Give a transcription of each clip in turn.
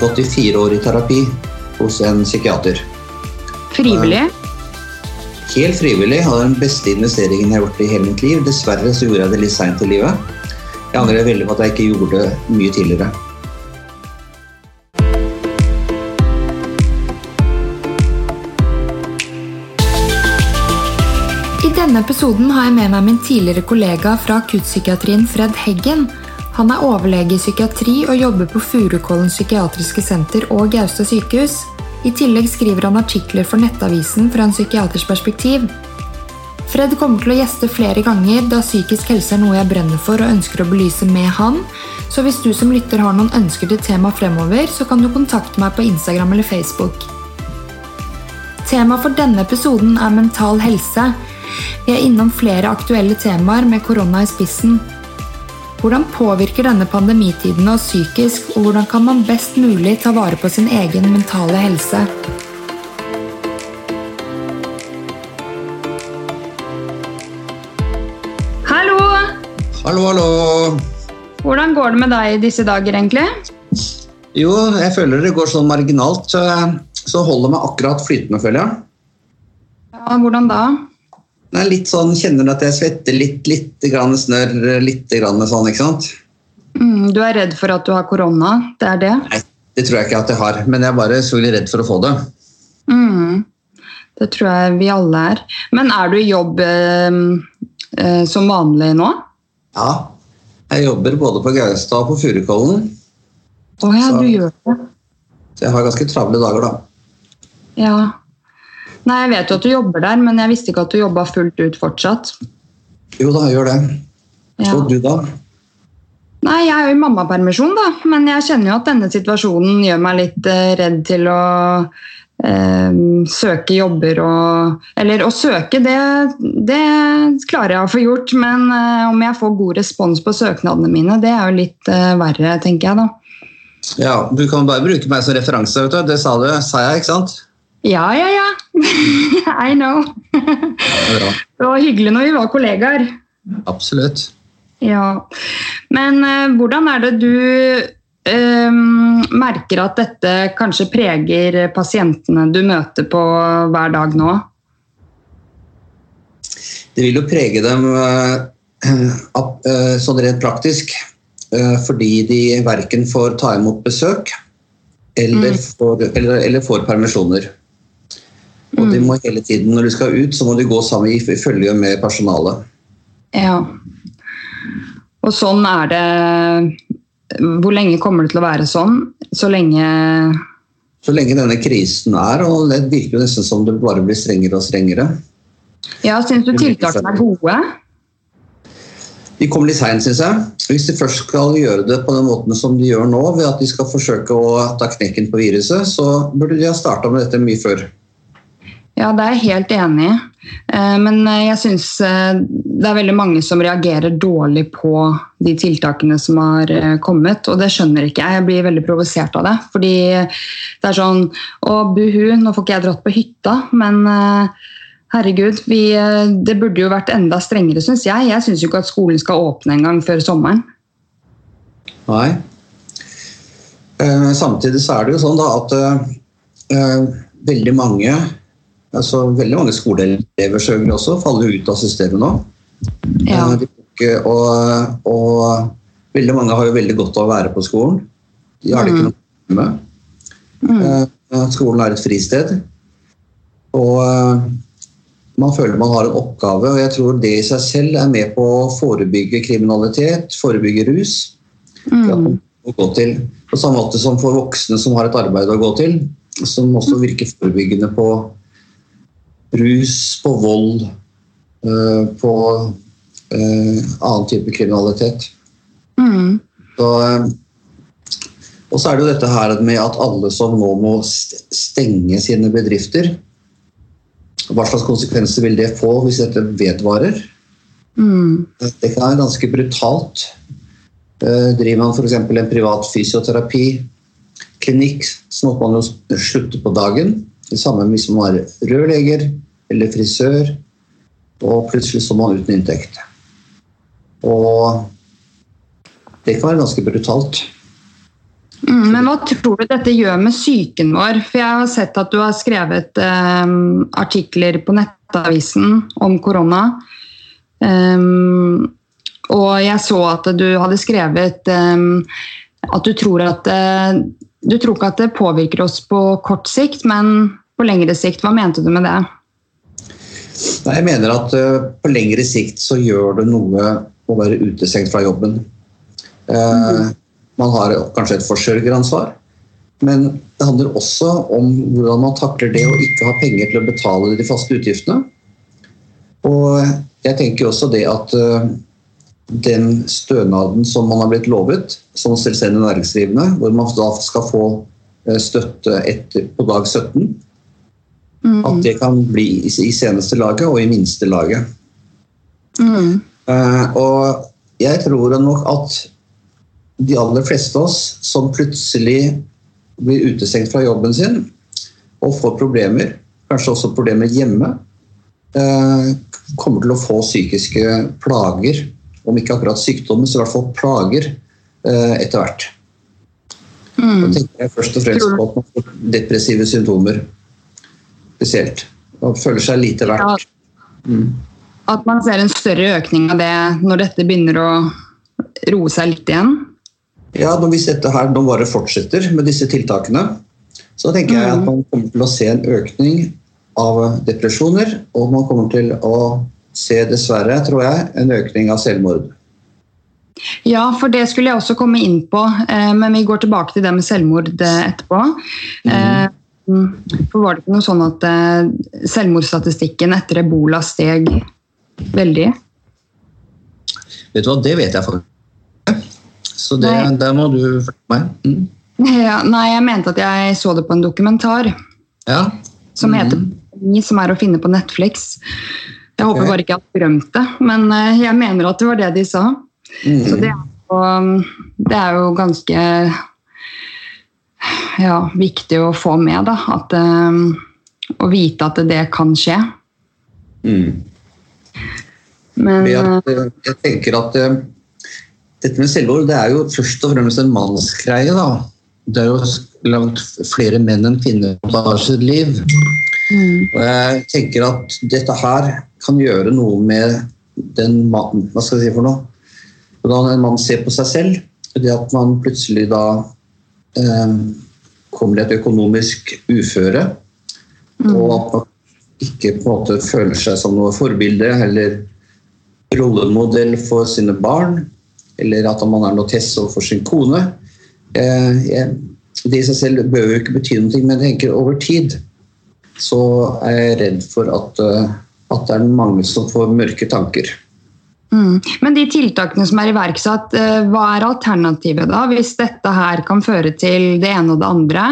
gått i fire år i terapi hos en psykiater. Frivillig? Helt frivillig, og den beste investeringen jeg har gjort i hele mitt liv. Dessverre så gjorde jeg det litt seint i livet. Jeg angrer veldig på at jeg ikke gjorde det mye tidligere. I denne episoden har jeg med meg min tidligere kollega fra akuttpsykiatrien, Fred Heggen. Han er overlege i psykiatri og jobber på Furukollen psykiatriske senter og Gaustad sykehus. I tillegg skriver han artikler for Nettavisen fra en psykiaters perspektiv. Fred kommer til å gjeste flere ganger, da psykisk helse er noe jeg brenner for og ønsker å belyse med han. Så hvis du som lytter har noen ønsker til tema fremover, så kan du kontakte meg på Instagram eller Facebook. Temaet for denne episoden er mental helse. Vi er innom flere aktuelle temaer med korona i spissen. Hvordan påvirker denne pandemitiden oss psykisk, og hvordan kan man best mulig ta vare på sin egen mentale helse? Hallo! Hallo, hallo! Hvordan går det med deg i disse dager, egentlig? Jo, jeg føler det går sånn marginalt, så holder meg akkurat flytende, føler jeg. Ja, hvordan da? Det er litt sånn, Kjenner du at jeg svetter litt, litt grann snørr, litt grann sånn, ikke sant? Mm, du er redd for at du har korona? Det er det? Nei, det tror jeg ikke at jeg har, men jeg er bare selvfølgelig redd for å få det. Mm, det tror jeg vi alle er. Men er du i jobb eh, eh, som vanlig nå? Ja. Jeg jobber både på Gaustad og på Furukollen, Å ja, Så- du gjør det. så jeg har ganske travle dager, da. Ja. Nei, jeg vet jo at du jobber der, men jeg visste ikke at du jobba fullt ut fortsatt. Jo da, jeg gjør det. Ja. Og du, da? Nei, jeg er jo i mammapermisjon, da, men jeg kjenner jo at denne situasjonen gjør meg litt eh, redd til å eh, søke jobber og Eller å søke, det, det klarer jeg å få gjort, men eh, om jeg får god respons på søknadene mine, det er jo litt eh, verre, tenker jeg da. Ja, Du kan bare bruke meg som referanse. vet du. Det sa, du, sa jeg, ikke sant? Ja, ja, ja. I know. Det er. Det var hyggelig når vi var kollegaer. Absolutt. Ja, men uh, hvordan er det du uh, merker at dette kanskje preger pasientene du møter på hver dag nå? Det vil jo prege dem uh, eh, sånn rent praktisk. eh, Fordi de verken får ta imot besøk eller, Mm. får, eller, eller får permisjoner. Og de Mm. må hele tiden, når de skal ut, så må de gå sammen i følge med personalet. Ja. Og sånn er det Hvor lenge kommer det til å være sånn? Så lenge Så lenge denne krisen er, og det virker jo nesten som det bare blir strengere og strengere. Ja, syns du tiltakene er gode? De kommer litt seint, syns jeg. Hvis de først skal gjøre det på den måten som de gjør nå, ved at de skal forsøke å ta knekken på viruset, så burde de ha starta med dette mye før. Ja, det er jeg helt enig i. Eh, Men eh, jeg syns eh, det er veldig mange som reagerer dårlig på de tiltakene som har kommet, og det skjønner ikke jeg. Jeg blir veldig provosert av det. Fordi det er sånn Å, buhu, nå får ikke jeg dratt på hytta, men herregud, vi, det burde jo vært enda strengere, syns jeg. Jeg syns jo ikke at skolen skal åpne en gang før sommeren. Nei. Samtidig så er det jo sånn da at uh, veldig mange altså veldig mange skoleelever selvfølgelig også faller ut av systemet nå. Ja. Eh, og, og veldig mange har jo veldig godt av å være på skolen. De har det ikke noe noe med. Mm. Eh, Skolen er et fristed. Og eh, man føler man har en oppgave, og jeg tror det i seg selv er med på å forebygge kriminalitet, forebygge rus. Mm. må gå til, på samme måte som for voksne som har et arbeid å gå til, som også virker forebyggende på rus, på vold, eh, på eh, annen type kriminalitet. Mm. Så, eh, og så er det jo dette her med at alle som nå må stenge sine bedrifter, hva slags konsekvenser vil det få hvis dette vedvarer? Mm. Det kan være ganske brutalt. Driver man f.eks. en privat fysioterapiklinikk, så må man jo slutte på dagen. Det samme hvis man er rørlegger eller frisør, og plutselig så man uten inntekt. Og det kan være ganske brutalt. Mm, men hva tror du dette gjør med psyken vår? For jeg har sett at du har skrevet eh, artikler på Nettavisen om korona. Um, og jeg så at du hadde skrevet um, at du tror at uh, Du tror ikke at det påvirker oss på kort sikt, men på lengre sikt. Hva mente du med det? Nei, jeg mener at uh, på lengre sikt så gjør det noe å være utestengt fra jobben. Mm. Man har kanskje et forsørgeransvar, men det handler også om hvordan man takler det å ikke ha penger til å betale de faste utgiftene. Og jeg tenker også det at uh, den stønaden som man har blitt lovet som selvstendig næringsdrivende, hvor man da skal få støtte etter, på dag 17, mm. at det kan bli i, seneste laget og i minste laget. Mm. Uh, og jeg tror nok at de aller fleste av oss som plutselig blir utestengt fra jobben sin og får problemer, kanskje også problemer hjemme, eh, kommer til å få psykiske plager. Om ikke akkurat sykdommer, så i hvert fall plager eh, etter hvert. Mm. Da tenker jeg først og fremst på at man får depressive symptomer spesielt. Og føler seg lite verdt. Mm. At man ser en større økning av det når dette begynner å roe seg litt igjen? Ja, når Hvis dette her nå bare fortsetter med disse tiltakene, så tenker jeg at mm. man kommer til å se en økning av depresjoner, og man kommer til å se, dessverre, tror jeg, en økning av selvmord. Ja, for det skulle jeg også komme inn på, eh, men vi går tilbake til det med selvmord eh, etterpå. Mm. For var det ikke noe sånn at selvmordsstatistikken etter ebola steg veldig? Vet du hva, det vet jeg faktisk så det, der må du følge meg. Mm. Ja, nei, jeg mente at jeg så det på en dokumentar ja. som heter mm. som er å finne på Netflix. Jeg håper okay. bare ikke jeg har drømt det, men eh, jeg mener at det var det de sa. Mm. Så det er, jo, det er, jo, ganske ja, viktig å få med, da. At, um, å vite at det kan skje. Mm. Men jeg, jeg tenker at dette med selvmord det er jo først og fremst en mannsgreie. da. Det er jo langt flere menn enn kvinner som tar sitt liv. Mm. Og jeg tenker at dette her kan gjøre noe med den mannen Hva skal jeg si for noe? Hvordan en mann ser på seg selv. Det at man plutselig da eh, kommer i et økonomisk uføre. Mm. Og at man ikke på en måte føler seg som noe forbilde eller rollemodell for sine barn eller at man er noe test overfor sin kone. Eh, det i seg selv bør jo ikke bety noe, men jeg tenker over tid så er jeg redd for at, eh, at det er mange som får mørke tanker. Mm. Men de tiltakene som er iverksatt, eh, hva er alternativet da, hvis dette her kan føre til det ene og det andre?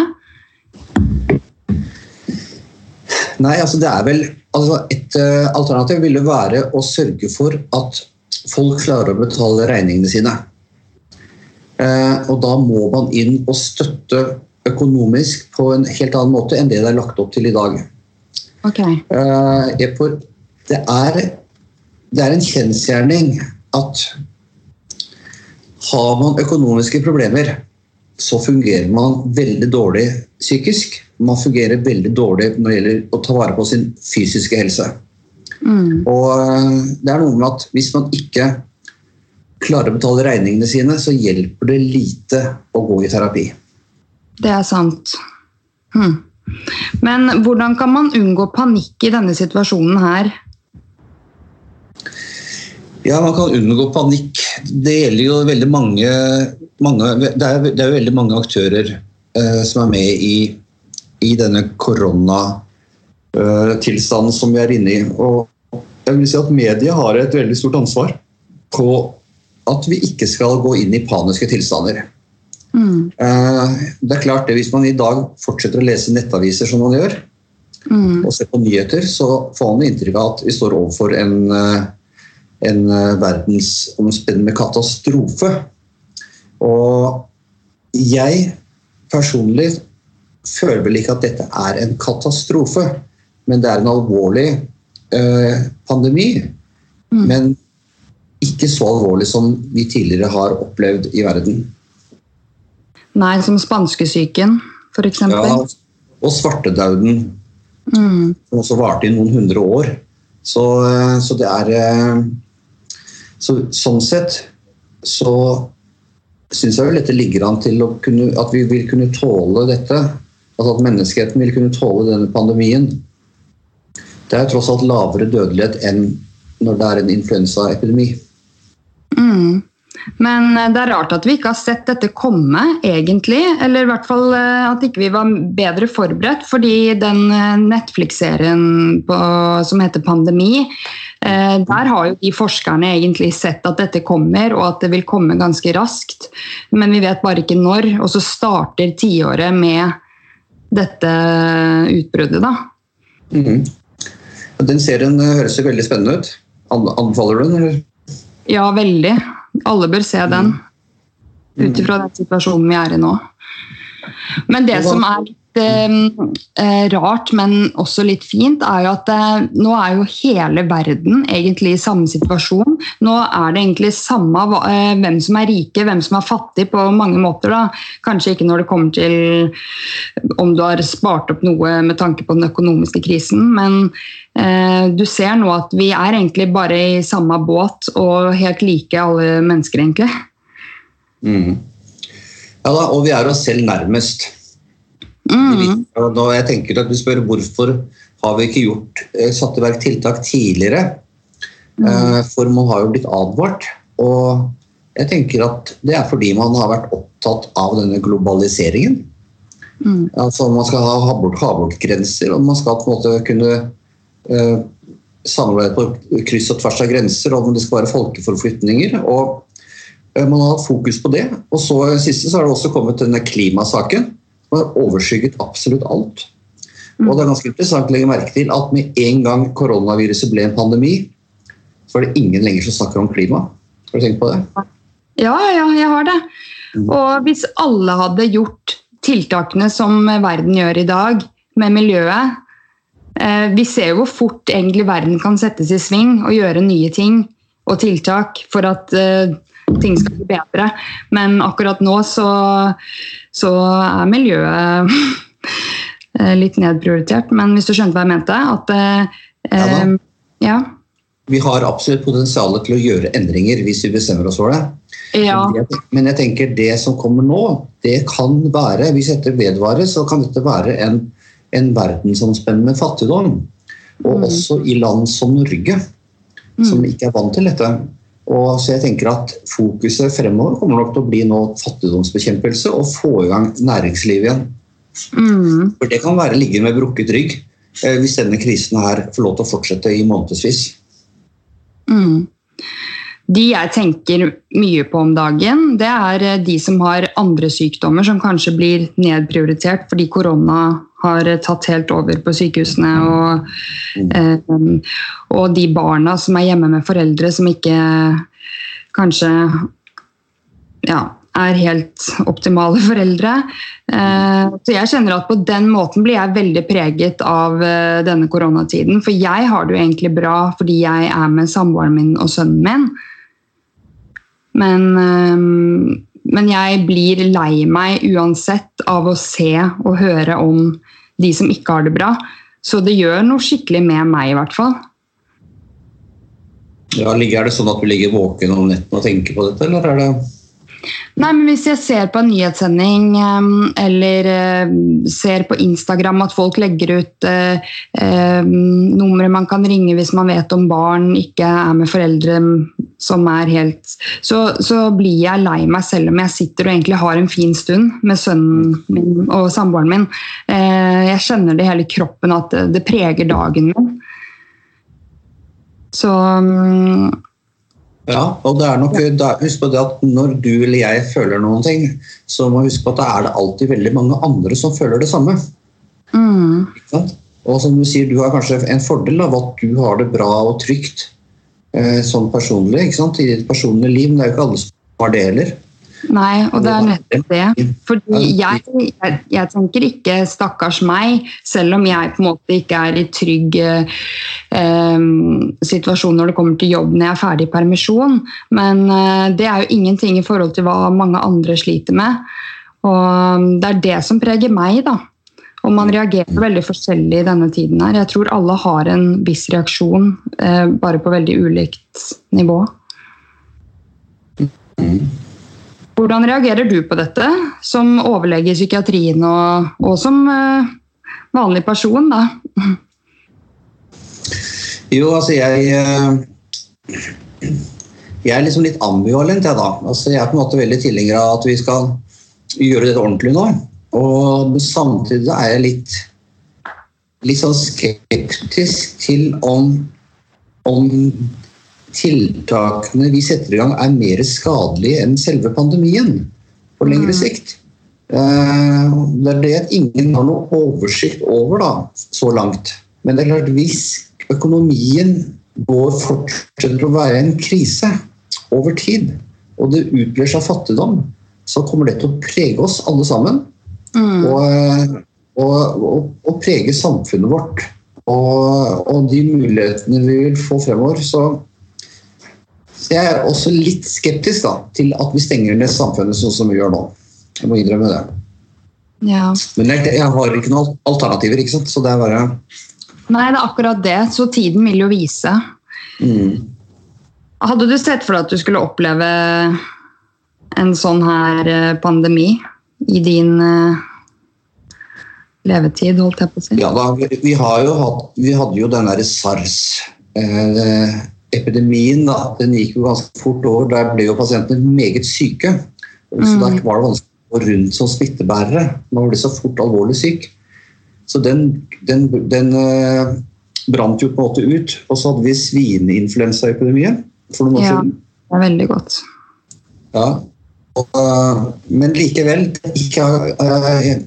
Nei, altså det er vel altså Et alternativ ville være å sørge for at folk klarer å betale regningene sine. Uh, og da må man inn og støtte økonomisk på en helt annen måte enn det det er lagt opp til i dag. Okay. Uh, det, er, det er en kjensgjerning at har man økonomiske problemer, så fungerer man veldig dårlig psykisk. Man fungerer veldig dårlig når det gjelder å ta vare på sin fysiske helse. Mm. Og eh, det er noe med at hvis man ikke klarer å betale regningene sine, så hjelper det lite å gå i terapi. Det er sant. Hm. Men hvordan kan man unngå panikk i denne situasjonen her? Ja, man kan unngå panikk. Det gjelder jo veldig mange, mange det, er, det, er, veldig mange aktører eh, som er med i, i denne koronatilstanden Eh, som vi er inne i. Og jeg vil si at Media har et veldig stort ansvar på at vi ikke skal gå inn i paniske tilstander. Mm. Eh, det er klart det Hvis man i dag fortsetter å lese nettaviser som man gjør, mm. og ser på nyheter, så får man inntrykk av at vi står overfor en, eh, en verdensomspennende katastrofe. Og jeg personlig føler vel ikke at dette er en katastrofe men det er en alvorlig eh, pandemi. Mm. Men ikke så alvorlig som vi tidligere har opplevd i verden. Nei, som spanskesyken, f.eks. Ja, og svartedauden, Mm. som også varte i noen hundre år. Så, eh, så det er eh, så, Sånn sett så syns jeg vel dette ligger an til kunne, at vi vil kunne tåle dette. Altså at menneskeheten vil kunne tåle denne pandemien. Det er tross alt lavere dødelighet enn når det er en influensaepidemi. Mm. Men eh, det er rart at vi ikke har sett dette komme, egentlig. Eller i hvert fall eh, at ikke vi var bedre forberedt. Fordi den eh, Netflix-serien som heter 'Pandemi', der har jo de forskerne egentlig sett at dette kommer, og at det vil komme ganske raskt. Men vi vet bare ikke når. Og så starter tiåret med dette utbruddet, da. Mhm. Den serien høres jo veldig spennende ut. An- Anbefaler du den? eller? Ja, veldig. Alle bør se den. Ut ifra den situasjonen vi er i nå. Men det som er rart, men også litt fint, er jo at eh, nå er jo hele verden egentlig i samme situasjon. Nå er det egentlig samme eh, hvem som er rike, hvem som er fattig på mange måter. Da. Kanskje ikke når det kommer til om du har spart opp noe med tanke på den økonomiske krisen, men eh, du ser nå at vi er egentlig bare i samme båt og helt like alle mennesker, egentlig. Mm. Ja da, og vi er oss selv nærmest. Mm. Og jeg tenker at du spør hvorfor har vi ikke gjort, eh, satt i verk tiltak tidligere? Mm. For man har jo blitt advart. Og jeg tenker at det er fordi man har vært opptatt av denne globaliseringen. Mm. Altså Man skal ha bort, ha bort grenser, og man skal på en måte kunne eh, samarbeide på kryss og tvers av grenser, og det skal være folkeforflytninger. og eh, Man har hatt fokus på det. Og så siste så har det også kommet denne klimasaken, har overskygget absolutt alt. Og det er ganske interessant å legge merke til at med en gang koronaviruset ble en pandemi, så er det ingen lenger som snakker om klima. Har du tenkt på det? Ja, ja, jeg har det. Og hvis alle hadde gjort tiltakene som verden gjør i dag, med miljøet eh, Vi ser jo hvor fort egentlig verden kan settes i sving og gjøre nye ting og tiltak for at eh, ting skal bli bedre. Men akkurat nå så, så er miljøet litt nedprioritert. Men hvis du skjønte hva jeg mente? At eh, Ja eh, ja. Vi har absolutt potensial til å gjøre endringer hvis vi bestemmer oss for det. ja. Men jeg- Men jeg tenker det som kommer nå, det kan være Hvis dette vedvarer, så kan dette være en, en verdensomspennende fattigdom. Og Mm. også i land som Norge, som ikke er vant til dette. Og så jeg tenker at Fokuset fremover kommer nok til å bli nå fattigdomsbekjempelse og få i gang næringsliv igjen. Mm. For Det kan være ligge med brukket rygg eh, hvis denne krisen her får lov til å fortsette i månedsvis. Mm. De jeg tenker mye på om dagen, det er eh, de som har andre sykdommer som kanskje blir nedprioritert fordi korona har eh, tatt helt over på sykehusene. Og, eh, og de barna som er hjemme med foreldre som ikke kanskje ja, er helt optimale foreldre. Eh, så jeg kjenner at på den måten blir jeg veldig preget av eh, denne koronatiden. For jeg har det jo egentlig bra fordi jeg er med samboeren min og sønnen min. Men, men jeg blir lei meg uansett av å se og høre om de som ikke har det bra. Så det gjør noe skikkelig med meg, i hvert fall. Ja, Er det sånn at du ligger våken om netten og tenker på dette, eller er det Nei, men Hvis jeg ser på en nyhetssending eller eh, ser på Instagram at folk legger ut eh, numre man kan ringe hvis man vet om barn ikke er med foreldre som er helt Så, så blir jeg lei meg selv om jeg sitter og egentlig har en fin stund med sønnen min og samboeren min. Eh, jeg kjenner det hele kroppen at det, det preger dagen min. Så Ja, og det er nok, da, husk på det at når du eller jeg føler noen ting, så må vi huske på at da er det alltid veldig mange andre som føler det samme. mm? Og som du sier, du har kanskje en fordel av at du har det bra og trygt eh, sånn personlig i ditt personlige liv, men det er jo ikke alle som har det heller. Nei, og det er nettopp det. Fordi jeg, jeg, jeg tenker ikke 'stakkars meg', selv om jeg på en måte ikke er i trygg eh, eh, situasjon når det kommer til jobb når jeg er ferdig i permisjon. Men eh, det er jo ingenting i forhold til hva mange andre sliter med. Og det er det som preger meg, da. Og man reagerer veldig forskjellig i denne tiden her. Jeg tror alle har en viss reaksjon, eh, bare på veldig ulikt nivå. Hvordan reagerer du på dette, som overlege i psykiatrien og, og som uh, vanlig person, da? Jo, altså jeg eh, Jeg er liksom litt ambivalent, jeg, da. Altså, jeg er på en måte veldig tilhenger av at vi skal gjøre dette ordentlig nå. Og samtidig er jeg litt, litt sånn skeptisk til om, om tiltakene vi setter i gang er mer skadelige enn selve pandemien på lengre Mm. sikt. Eh, Det er det at ingen har noe oversikt over da, så langt. Men det er klart hvis økonomien går fortsetter å være en krise over tid, og det utgjør seg fattigdom, så kommer det til å prege oss alle sammen. Mm. Og, og, og, og prege samfunnet vårt. Og, og de mulighetene vi vil få fremover. Så, så jeg er også litt skeptisk da, til at vi stenger ned samfunnet sånn som vi gjør nå. Jeg må innrømme det. Ja. Men jeg, jeg har ikke noen alternativer, ikke sant? så det er bare Nei, det er akkurat det. Så tiden vil jo vise. mm. Hadde du sett for deg at du skulle oppleve en sånn her eh, pandemi i din eh, levetid, holdt jeg på å si? Ja da, vi, har jo hatt, vi hadde jo den derre SARS-epidemien. da, Den gikk jo ganske fort over. Der ble jo pasientene meget syke. Så Mm. Der var det vanskelig å gå rundt som smittebærere. Man ble så fort alvorlig syk. Så den, den, den eh, brant jo på en måte ut. Og så hadde vi svineinfluensaepidemien for noen år Ja. siden. Det er veldig godt. Ja. Og, øh, men likevel, jeg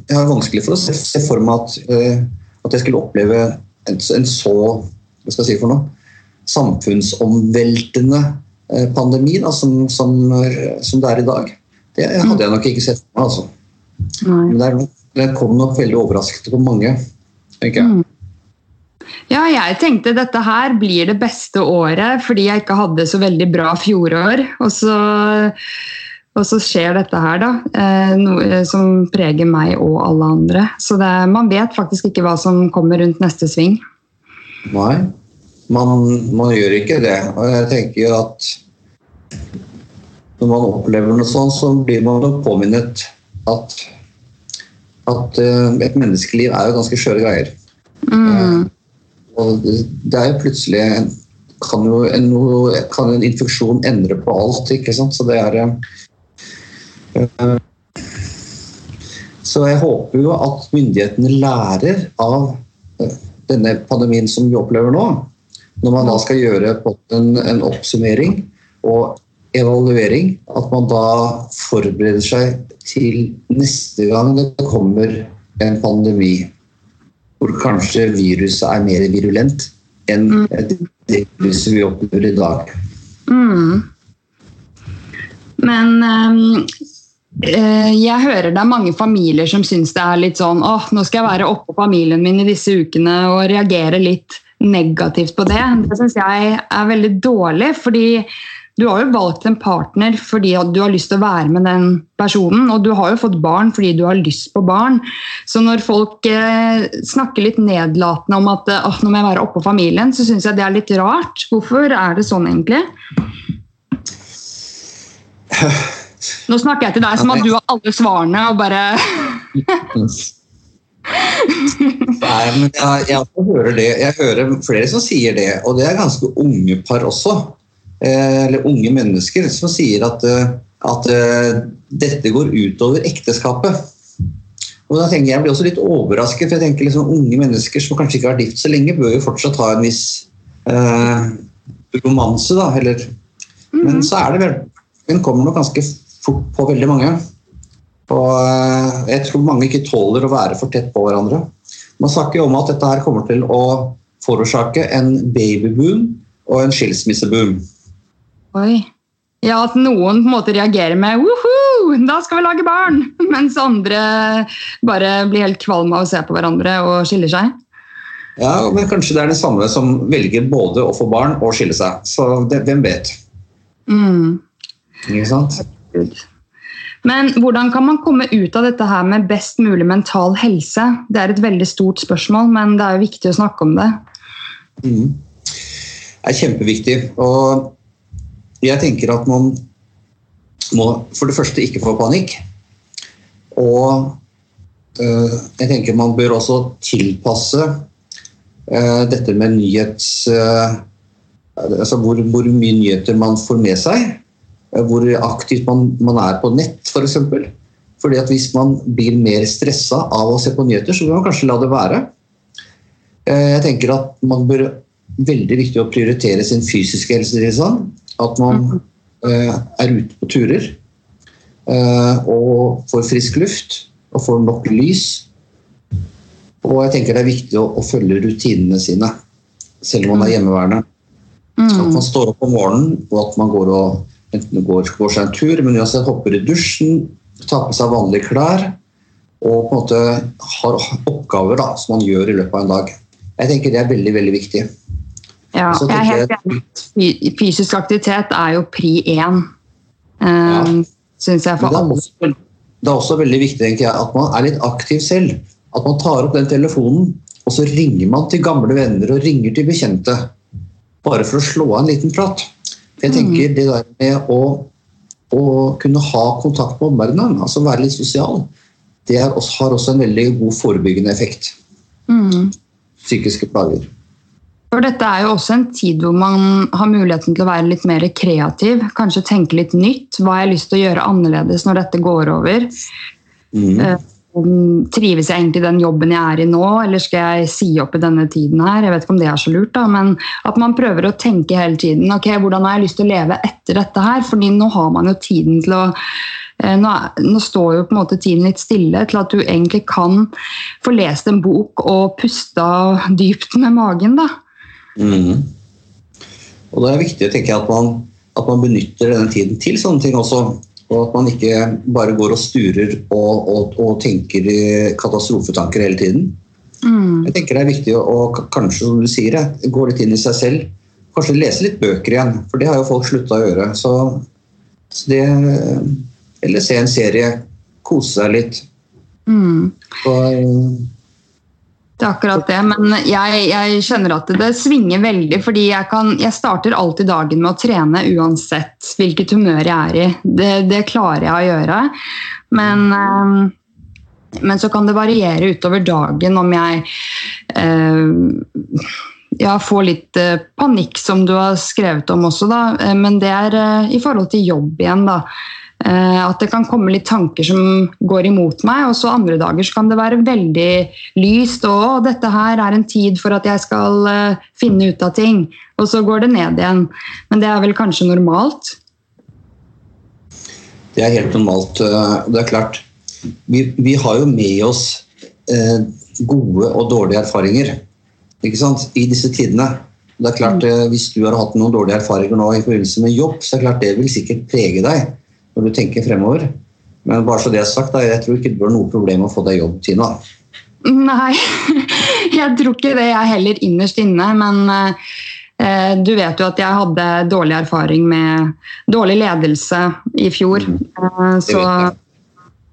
har vanskelig for å se, se for meg at, øh, at jeg skulle oppleve en, en så hva skal jeg si for noe, samfunnsomveltende øh, pandemi da, som, som, øh, som det er i dag. Det hadde jeg nok ikke sett for meg. Altså. Nei. Men det, er, det kom nok veldig overraskende på mange. tenker jeg. Mm. Ja, jeg tenkte dette her blir det beste året fordi jeg ikke hadde så veldig bra fjorår. Og så, og så skjer dette her, da. Eh, noe som preger meg og alle andre. Så det, man vet faktisk ikke hva som kommer rundt neste sving. Nei, man, man gjør ikke det. Og jeg tenker jo at når man opplever noe sånt, så blir man påminnet at, at eh, et menneskeliv er jo ganske skjøre greier. Mm. Og det, er jo plutselig kan jo en, kan en infeksjon endre på alt, ikke sant. Så det er eh, Så jeg håper jo at myndighetene lærer av eh, denne pandemien som vi opplever nå. Når man da skal gjøre en, en oppsummering og evaluering, at man da forbereder seg til neste gang det kommer en pandemi hvor kanskje viruset er mer virulent enn det viruset vi opplever i dag. Mm. Men eh, jeg hører det er mange familier som syns det er litt sånn åh, nå skal jeg være oppå familien min i disse ukene og reagere litt negativt på det. Det syns jeg er veldig dårlig, fordi du har jo valgt en partner fordi du har lyst til å være med den personen, og du har jo fått barn fordi du har lyst på barn. Så når folk eh, snakker litt nedlatende om at nå må jeg være oppå familien, så syns jeg det er litt rart. Hvorfor er det sånn egentlig? Nå snakker jeg til deg som at du har alle svarene og bare Nei, men jeg, jeg hører det. Jeg hører flere som sier det, og det er ganske unge par også. Eh, eller unge mennesker som sier at, eh, at uh, dette går utover ekteskapet. Og da tenker jeg, jeg blir også litt overrasket, for jeg tenker liksom unge mennesker som kanskje ikke har vært gift så lenge, bør jo fortsatt ha en viss eh, romanse, da. Eller, Men så er det vel Den kommer nok ganske fort på veldig mange. Og eh, jeg tror mange ikke tåler å være for tett på hverandre. Man snakker jo om at dette her kommer til å forårsake en babyboom og en skilsmisseboom. Oi. Ja, at noen på en måte reagerer med «Woohoo, da skal vi lage barn! Mens andre bare blir helt kvalme av å se på hverandre og skiller seg. Ja, Men kanskje det er det samme som velger både å få barn og skille seg. Så det, hvem vet? Mm. Ikke sant? Gud. Men hvordan kan man komme ut av dette her med best mulig mental helse? Det er et veldig stort spørsmål, men det er jo viktig å snakke om det. Mm. Det er kjempeviktig. Og jeg tenker at man må for det første ikke få panikk. Og øh, jeg tenker man bør også tilpasse øh, dette med nyhets... Øh, altså hvor, hvor, mye nyheter man får med seg. Hvor aktivt man, man er på nett, f.eks. For. Fordi at Hvis man blir mer stressa av å se på nyheter, så bør man kanskje la det være. Jeg tenker at man bør veldig viktig å prioritere sin fysiske helsetilstand. At man mm. uh, er ute på turer uh, og får frisk luft og får nok lys. Og jeg tenker det er viktig å, å følge rutinene sine, selv om man er mm. hjemmeværende. Mm. At man står opp om morgenen og at man går, og, enten går, går seg en tur, men uansett hopper i dusjen, tar på seg vanlige klær og på en måte har oppgaver da, som man gjør i løpet av en dag. Jeg tenker Det er veldig veldig viktig. Ja, jeg er helt enig. Fysisk aktivitet er jo pri én, um, ja. syns jeg. for alle. Det er også veldig viktig jeg, at man er litt aktiv selv. At man tar opp den telefonen, og så ringer man til gamle venner og ringer til bekjente. Bare for å slå av en liten prat. Jeg tenker mm. Det der med å, å, kunne ha kontakt med omverdenen, altså være litt sosial, det også, har også en veldig god forebyggende effekt. Mm. Psykiske plager. For dette er jo også en tid hvor man har muligheten til å være litt mer kreativ. Kanskje tenke litt nytt. Hva har jeg lyst til å gjøre annerledes når dette går over? Mm. Trives jeg egentlig i den jobben jeg er i nå, eller skal jeg si opp i denne tiden her? Jeg vet ikke om det er så lurt, da, men at man prøver å tenke hele tiden ok, hvordan har jeg lyst til å leve etter dette her? Fordi nå har man jo tiden til å eh, nå, nå, står jo på en måte tiden litt stille til at du egentlig kan få lest en bok og pusta dypt med magen. da. Mm. Og Det er viktig tenker jeg, at man, at man benytter denne tiden til sånne ting også. Og at man ikke bare går og sturer og, og, og tenker katastrofetanker hele tiden. Mm. Jeg tenker Det er viktig å kanskje som du sier, gå litt inn i seg selv. Kanskje lese litt bøker igjen, for det har jo folk slutta å gjøre. Så, så det, eller se en serie, kose seg litt. Mm. Og, det er akkurat det, men jeg, jeg kjenner at det svinger veldig. fordi jeg, kan, jeg, starter alltid dagen med å trene uansett hvilket humør jeg er i. Det, det klarer jeg å gjøre. Men, øh, men, så kan det variere utover dagen om jeg eh, ja, får litt øh, panikk, som du har skrevet om også, da. Men det er i forhold til jobb igjen, da. Eh, at det kan komme litt tanker som går imot meg, og så andre dager så kan det være veldig lyst. Og dette her er en tid for at jeg skal eh, finne ut av ting. Og så går det ned igjen. Men det er vel kanskje normalt? Det er helt normalt. Eh, det er klart. Vi, vi har jo med oss gode og dårlige erfaringer ikke sant? i disse tidene. Det er klart, mm. Hvis du har hatt noen dårlige erfaringer nå i forbindelse med jobb, så er det klart det vil sikkert prege deg når du tenker fremover. Men bare så det er sagt, jeg tror ikke det blir noe problem å få deg jobb, Tina. Nei, jeg tror ikke det, jeg heller innerst inne. Men eh, du vet jo at jeg hadde dårlig erfaring med dårlig ledelse i fjor. Mm. Eh, så,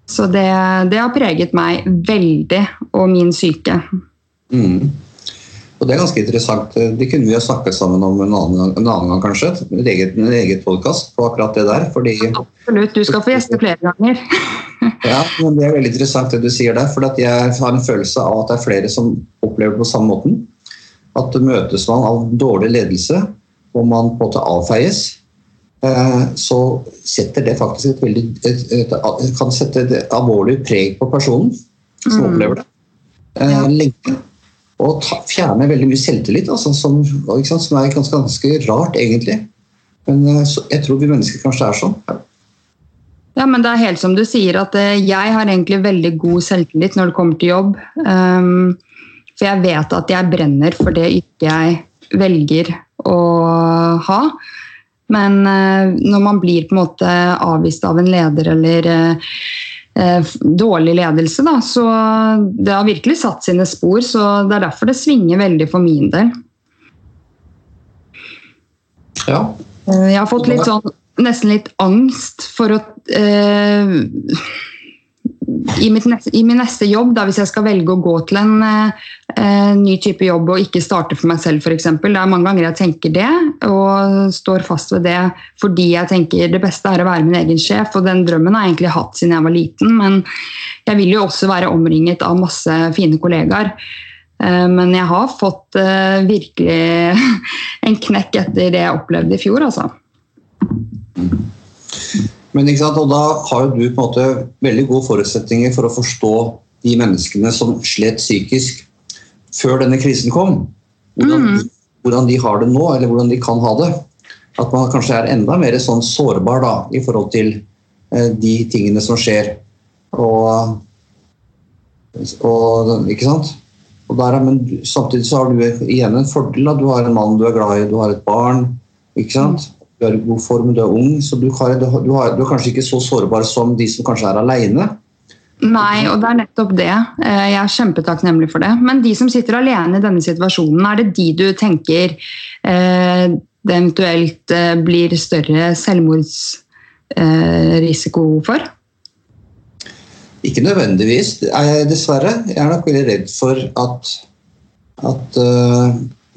så det, det, har preget meg veldig, og min syke. Mm. Og Det er ganske interessant. Det kunne vi ha snakket sammen om en annen, en annen gang, kanskje. En eget, en eget podkast på akkurat det der. Fordi, Absolutt. Du skal få gjeste flere ganger. ja, men Det er veldig interessant det du sier der. For jeg har en følelse av at det er flere som opplever det på samme måten. At møtes man av dårlig ledelse, og man på en måte avfeies, eh, så setter det faktisk et veldig et, et, et, kan sette et alvorlig preg på personen som mm. opplever det. Eh, ja. Lenge og ta, fjerne veldig mye selvtillit, altså, som, sant, som, er ganske, ganske, rart, egentlig. Men eh, jeg tror vi mennesker kanskje er sånn. Ja. men det er helt som du sier, at eh, jeg har egentlig veldig god selvtillit når det kommer til jobb. Um, for jeg vet at jeg brenner for det yrket jeg velger å ha. Men uh, når man blir på en måte avvist av en leder eller Eh, dårlig ledelse. Da. Så det har virkelig satt sine spor, så det er derfor det svinger veldig for min del. Ja. Eh, jeg har fått litt sånn nesten litt angst for å eh, i, neste, i, min neste jobb, da, hvis jeg skal velge å gå til en eh, ny type jobb og ikke starte for meg selv, f.eks. Det er mange ganger jeg tenker det, og står fast ved det fordi jeg tenker det beste er å være min egen sjef. Og den drømmen har jeg egentlig hatt siden jeg var liten, men jeg vil jo også være omringet av masse fine kollegaer. Eh, men jeg har fått eh, virkelig en knekk etter det jeg opplevde i fjor, altså. Men ikke sant, og Da har jo du på en måte veldig gode forutsetninger for å forstå de menneskene som slet psykisk før denne krisen kom. Hvordan, mm. hvordan, de har det nå, eller hvordan de kan ha det. At man kanskje er enda mer sånn sårbar da, i forhold til eh, de tingene som skjer. Og, og Ikke sant? Og der, men samtidig så har du igjen en fordel. Da. Du har en mann du er glad i, du har et barn. ikke sant? du er i god form, du er ung, så du, har, du, har, du, er kanskje ikke så sårbar som de som kanskje er aleine. Nei, og det er nettopp det. Eh, jeg er kjempetakknemlig for det. Men de som sitter alene i denne situasjonen, er det de du tenker eh, det eventuelt eh, blir større selvmordsrisiko eh, for? Ikke nødvendigvis, dessverre. Jeg er nok veldig redd for at, at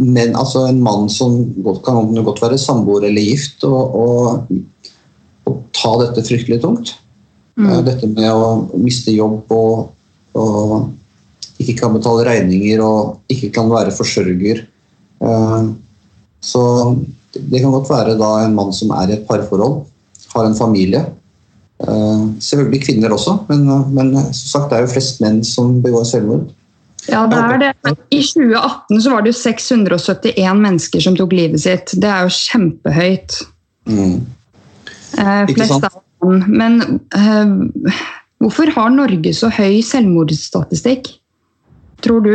men altså en mann som godt, kan godt være samboer eller gift, og, og, og, ta dette fryktelig tungt. Mm. Dette med å miste jobb og, og, ikke kan betale regninger og ikke kan være forsørger. Eh, så det kan godt være da en mann som er i et parforhold, har en familie. Eh, selvfølgelig kvinner også, men, men som sagt, det er jo flest menn som begår selvmord. Ja, det er det. I 2018 så var det jo 671 mennesker som tok livet sitt. Det er jo kjempehøyt. Mm. Eh, flest av. Men eh, hvorfor har Norge så høy selvmordsstatistikk, tror du?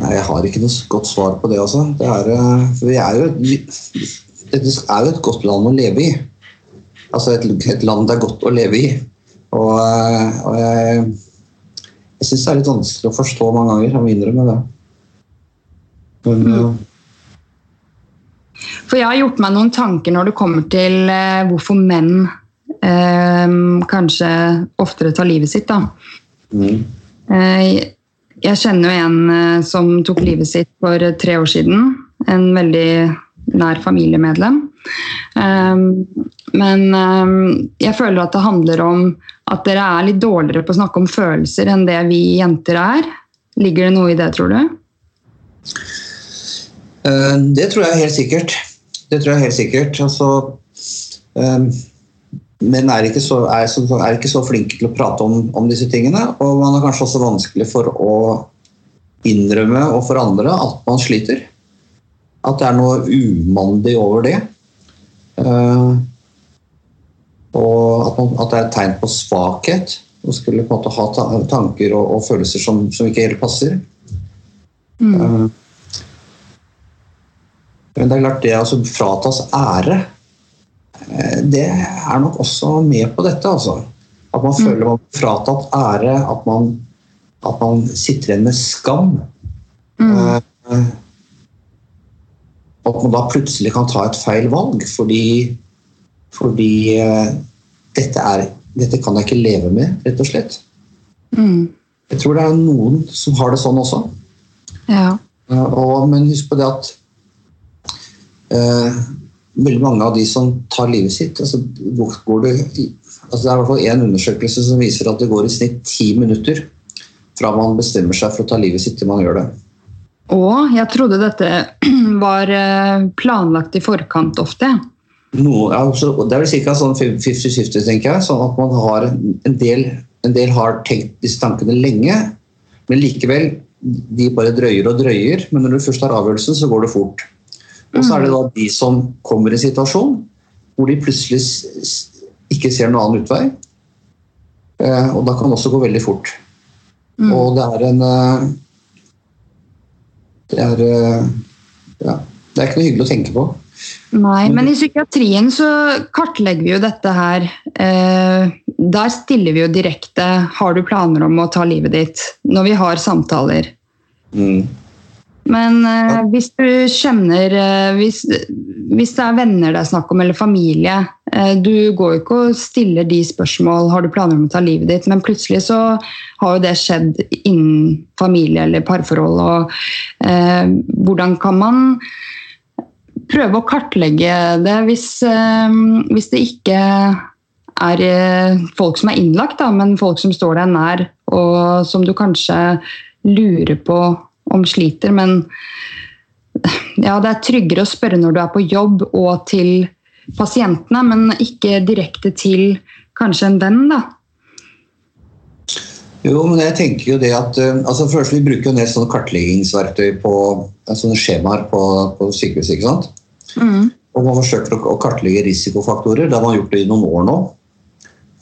Nei, Jeg har ikke noe godt svar på det. altså. Det er, eh, vi er jo, dette er jo et godt land å leve i. Altså et, et land det er godt å leve i. Og, eh, og jeg jeg syns det er litt vanskelig å forstå mange ganger. Jeg må innrømme det. Men, mm. For jeg har gjort meg noen tanker når det kommer til uh, hvorfor menn eh, kanskje oftere tar livet sitt. Da. Mm. Uh, jeg kjenner jo en som tok livet sitt for tre år siden. En veldig nær familiemedlem. men jeg føler at det handler om at dere er litt dårligere på å snakke om følelser enn det vi jenter er. Ligger det noe i det, tror du? Uh, det tror jeg helt sikkert. Det tror jeg helt sikkert. Altså, men menn er ikke, så, er, er ikke, så, flinke til å prate om, om, disse tingene. Og man er kanskje også vanskelig for å innrømme og for andre at man sliter. At det er noe umandig over det. Uh, og at, man, at, det er et tegn på svakhet. Å skulle på en måte ha tanker og, og følelser som, som, ikke helt passer. Mm. Men det er klart, det å altså, fratas ære, uh, det er nok også med på dette. Altså. At man mm. føler man blir fratatt ære, at man, at man sitter igjen med skam. Mm. Uh, at man da plutselig kan ta et feil valg fordi fordi uh, dette, er, dette, kan jeg ikke leve med, rett og slett. Mm. Jeg tror det er noen som har det sånn også. Ja. Uh, og, men husk på det at uh, veldig mange av de som tar livet sitt altså, går det, altså, Det er i hvert fall én undersøkelse som viser at det går i snitt ti minutter fra man bestemmer seg for å ta livet sitt til man gjør det. Og jeg trodde dette var planlagt i forkant ofte. Noe, altså, det er vel ca. sånn 50-50, tenker jeg. Sånn at man har en del, en del har tenkt disse tankene lenge, men likevel de bare drøyer og drøyer. Men når du først har avgjørelsen, så går det fort. Og så er det da de som kommer i en situasjon hvor de plutselig ikke ser noen annen utvei. Eh, og da kan det også gå veldig fort. Mm. Og det er en eh, Det er eh, Ja. Det er ikke noe hyggelig å tenke på. Nei, men i psykiatrien så kartlegger vi jo dette her. Der stiller vi jo direkte 'Har du planer om å ta livet ditt?' når vi har samtaler. Mm. Men eh, hvis du kjenner eh, hvis, hvis det er venner det er snakk om, eller familie eh, Du går jo ikke og stiller de spørsmål har du planer om å ta livet ditt, men plutselig så har jo det skjedd innen familie eller parforhold. og eh, Hvordan kan man prøve å kartlegge det hvis, eh, hvis det ikke er eh, folk som er innlagt, da, men folk som står deg nær, og som du kanskje lurer på om sliter. Men ja, det er tryggere å spørre når du er på jobb og til pasientene, men ikke direkte til kanskje en venn, da. Jo, men jeg tenker jo det at eh, altså først Vi bruker jo en del sånne kartleggingsverktøy på sånne skjemaer på, på sykehuset. ikke sant? Mm. Og Man forsøker å kartlegge risikofaktorer. Det har man gjort det i noen år nå.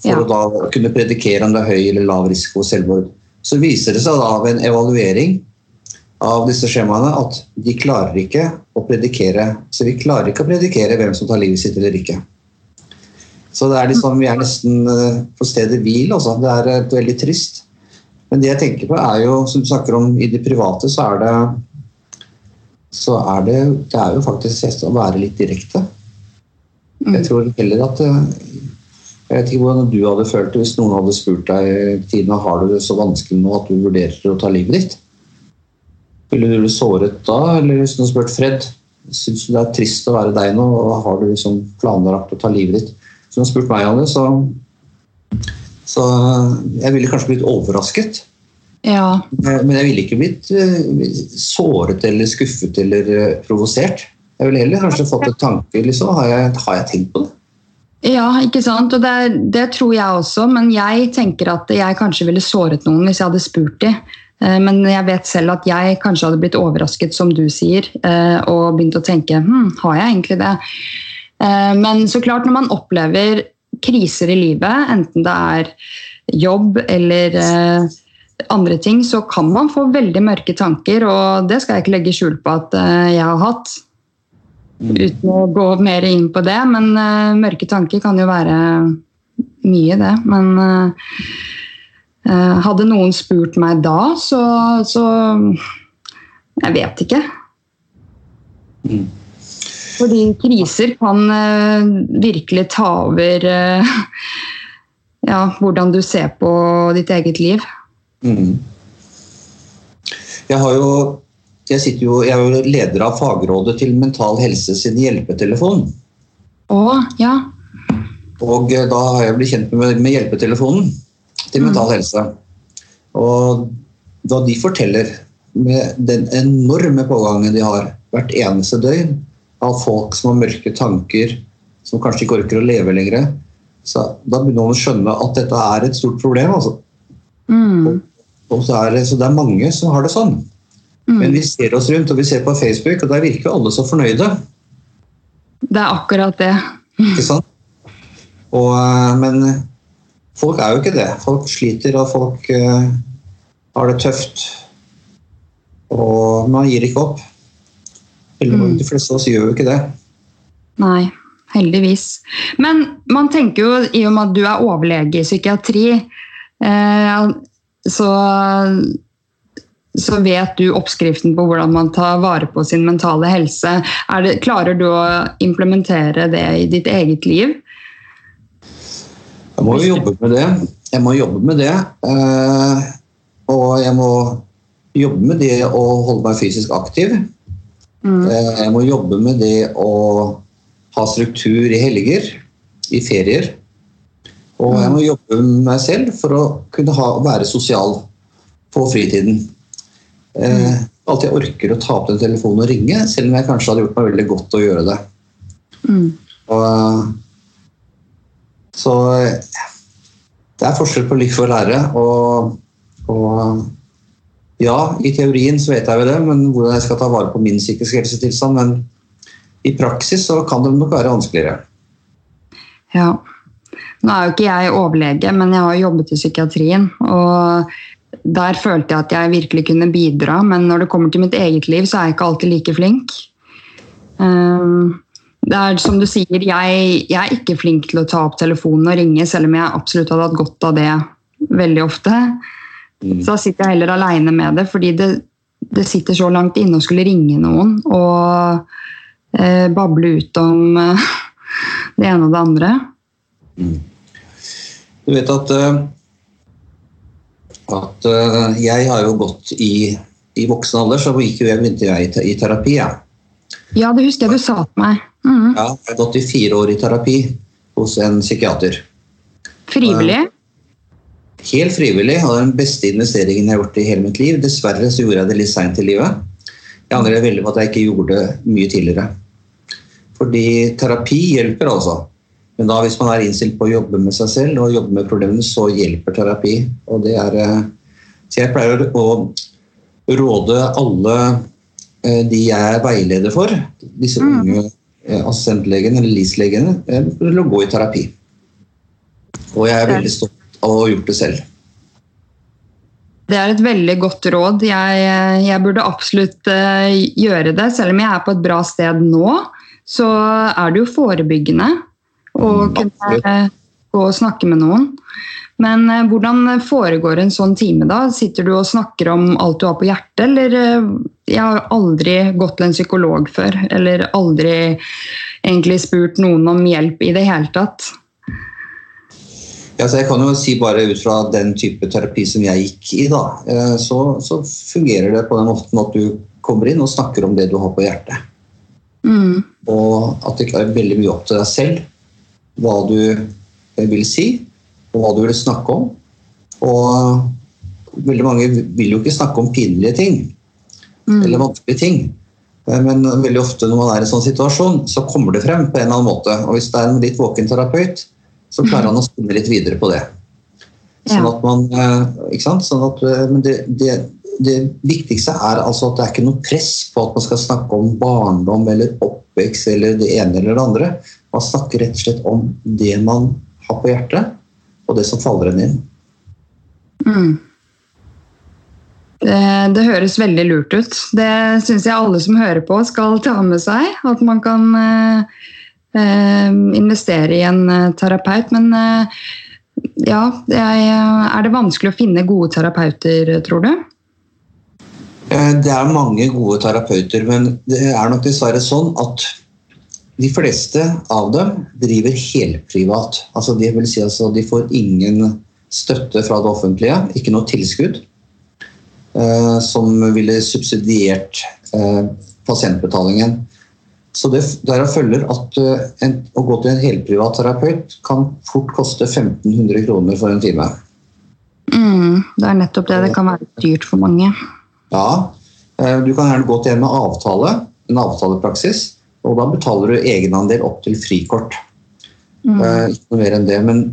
For ja. å da kunne predikere om det er høy eller lav risiko selvmord. Så viser det seg da ved en evaluering av disse skjemaene at de klarer ikke å predikere så vi klarer ikke å predikere hvem som tar livet sitt eller ikke. Så det er liksom, vi er nesten eh, på stedet hvil. Også. Det er uh, veldig trist. Men det jeg tenker på er jo, som du snakker om i det private, så er det så er det, det er jo faktisk å være litt direkte. Jeg mm. tror heller at eh, Jeg vet ikke hvordan du hadde følt det hvis noen hadde spurt deg Tina, har du det så vanskelig nå at du vurderer å ta livet ditt. Ville du bli såret da, eller hvis noen spurt Fred, syns du det er trist å være deg nå, og har du liksom planlagt å ta livet ditt? Så hun spurt meg, Anne, så, så jeg ville kanskje blitt overrasket. Ja. Men jeg ville ikke blitt uh, såret eller skuffet eller uh, provosert. Jeg ville heller kanskje fått en tanke liksom, har jeg, har jeg tenkt på det? Ja, ikke sant. Og det, det, tror jeg også, men jeg tenker at jeg kanskje ville såret noen hvis jeg hadde spurt dem. Eh, men jeg vet selv at jeg kanskje hadde blitt overrasket, som du sier, eh, og begynt å tenke hm, har jeg egentlig det? Eh, men så klart, når man opplever kriser i livet, enten det er jobb eller andre ting, så kan man få veldig mørke tanker, og det skal jeg ikke legge skjul på at jeg har hatt. Uten å gå mer inn på det, men mørke tanker kan jo være mye, det. Men hadde noen spurt meg da, så, så Jeg vet ikke. Mm. Fordi kriser kan uh, virkelig ta over uh, ja, hvordan du ser på ditt eget liv. Mm. Jeg, har jo, jeg, jo, jeg er jo leder av fagrådet til Mental Helse sin hjelpetelefon. Å, ja. Og da har jeg blitt kjent med, med hjelpetelefonen til mental mm. helse. Og hva de forteller med den enorme pågangen de har hvert eneste døgn av folk som har mørke tanker, som kanskje ikke orker å leve lenger, så da begynner man å skjønne at dette er et stort problem. Altså. Mm. Og, og så, er det, så, det, er mange som har det sånn. Mm. Men vi ser oss rundt og vi ser på Facebook, og der virker alle så fornøyde. Det er akkurat det. Ikke sant? Og, eh, men Folk er jo ikke det. Folk sliter, og folk uh, har det tøft. Og man gir ikke opp. Mm. De fleste av oss gjør jo ikke det. Nei, heldigvis. Men man tenker jo, i og med at du er overlege i psykiatri, eh, så, så vet du oppskriften på hvordan man tar vare på sin mentale helse. Det, klarer du å implementere det i ditt eget liv? Jeg må jo jobbe med det. Jeg må jobbe med det. Eh, og jeg må jobbe med det å holde meg fysisk aktiv. Mm. Eh, jeg må jobbe med det å ha struktur i helger, i ferier. Og jeg må mm. jobbe med meg selv for å kunne ha, være sosial på fritiden. Eh, mm. Alltid jeg orker å ta opp den telefonen og ringe, selv om jeg kanskje hadde gjort meg veldig godt å gjøre det. Mm. Og så det er forskjell på liv og lære. Og, og, ja, i teorien så vet jeg jo det, men hvordan jeg skal ta vare på min psykiske helsetilstand. Men i praksis så kan det nok være vanskeligere. Ja. Nå er jo ikke jeg overlege, men jeg har jobbet i psykiatrien. og der følte jeg at jeg virkelig kunne bidra, men når det kommer til mitt eget liv, så er jeg ikke alltid like flink. Um, det er som du sier, jeg, jeg, er ikke flink til å ta opp telefonen og ringe, selv om jeg absolutt hadde hatt godt av det veldig ofte. Mm. Så da sitter jeg heller aleine med det, fordi det, det sitter så langt inne å skulle ringe noen og eh, bable ut om eh, det ene og det andre. Mm. Du vet at, eh, at eh, jeg har jo gått i, i voksen alder, så gikk jo jeg, begynte jeg i, i terapi. Ja. Ja, det husker jeg du sa til meg. Mm. Ja, jeg har gått i fire år i terapi hos en psykiater. Frivillig? Helt frivillig. og Den beste investeringen jeg har gjort i hele mitt liv. Dessverre så gjorde jeg det litt seint i livet. Jeg angrer veldig på at jeg ikke gjorde det mye tidligere. Fordi terapi hjelper, altså. Men da hvis man er innstilt på å jobbe med seg selv og jobbe med problemene, så hjelper terapi. Og det er, eh, så jeg pleier å råde alle eh, de jeg er veileder for, disse mm. unge eh, assistentlegene eller LIS-legene, til å gå i terapi. Og jeg er veldig stolt av å ha gjort det selv. Det er et veldig godt råd. Jeg, jeg burde absolutt gjøre det. Selv om jeg er på et bra sted nå, så er det jo forebyggende å mm, kunne gå og snakke med noen. Men eh, hvordan foregår en sånn time da? Sitter du og snakker om alt du har på hjertet, eller eh, Jeg har aldri gått til en psykolog før, eller aldri egentlig spurt noen om hjelp i det hele tatt. Ja, jeg kan jo si bare ut fra den type terapi som jeg gikk i, da, eh, så, så fungerer det på den måten at du kommer inn og snakker om det du har på hjertet. Mm. Og at det er veldig mye opp til deg selv hva du vil si, og hva du vil snakke om. Og veldig mange vil jo ikke snakke om pinlige ting mm. eller vanskelige ting. Men veldig ofte når man er i en sånn situasjon, så kommer det frem på en eller annen måte. Og hvis det er en litt våken terapeut, så klarer han å spinne litt videre på det. Sånn at man, eh, ikke sant? Sånn at, eh, men det, det, det, viktigste er altså at det er ikke noe press på at man skal snakke om barndom eller oppvekst eller det ene eller det andre. Man snakker rett og slett om det man har på hjertet, og det som faller en inn. Mm. Det, det, høres veldig lurt ut. Det syns jeg alle som hører på skal ta med seg. At man kan eh, eh investere i en eh, terapeut. Men eh, ja, er, det vanskelig å finne gode terapeuter, tror du? Det er mange gode terapeuter, men det er nok dessverre sånn at de fleste av dem driver helprivat. Altså det vil si altså de får ingen støtte fra det offentlige, ikke noe tilskudd, eh, som ville subsidiert eh, pasientbetalingen. Så det, Derav følger at uh, en, å gå til en helprivat terapeut kan fort koste 1500 kroner for en time. Mm, det er nettopp det. Det kan være dyrt for mange. Ja. Uh, du kan gjerne gå til en med avtale, en avtalepraksis. Og da betaler du egenandel opp til frikort. Mm. Uh, ikke noe mer enn det. Men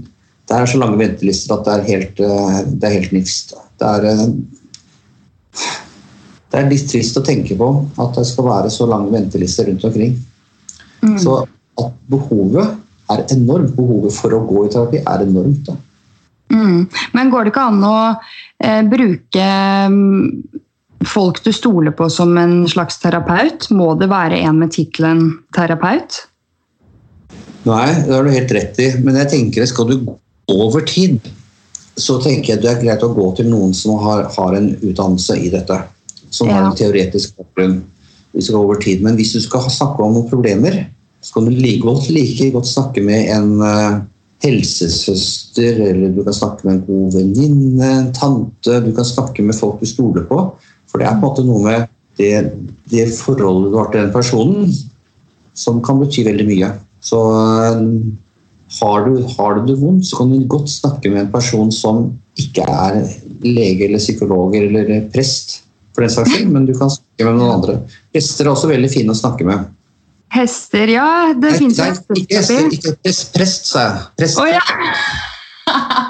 det er så lange ventelister at det er helt, uh, det er helt nifst. Det er, uh, det er litt trist å tenke på at det skal være så lange ventelister rundt omkring. Mm. Så at behovet er enormt. Behovet for å gå i terapi er enormt. Mm. Men går det ikke an å eh, bruke folk du stoler på som en slags terapeut? Må det være en med tittelen terapeut? Nei, det har du helt rett i. Men jeg tenker skal du gå over tid, så tenker jeg det er greit å gå til noen som har, har en utdannelse i dette. Som ja. har en teoretisk bakgrunn. Hvis du over tid. Men hvis du skal snakke om noen problemer, så kan du like godt, like godt snakke med en uh, helsesøster, eller du kan snakke med en god venninne, en tante. Du kan snakke med folk du stoler på. For det er på en måte noe med det, det forholdet du har til den personen, som kan bety veldig mye. Så eh, har du, har du det vondt, så kan du godt snakke med en person som ikke er lege eller psykolog eller prest, for den saks skyld, men du kan snakke med noen andre. Hester er også veldig fine å snakke med. Hester, ja. Det fins hester. Ikke hester, ikke prest, prest, sa jeg. Prest. Oh, ja.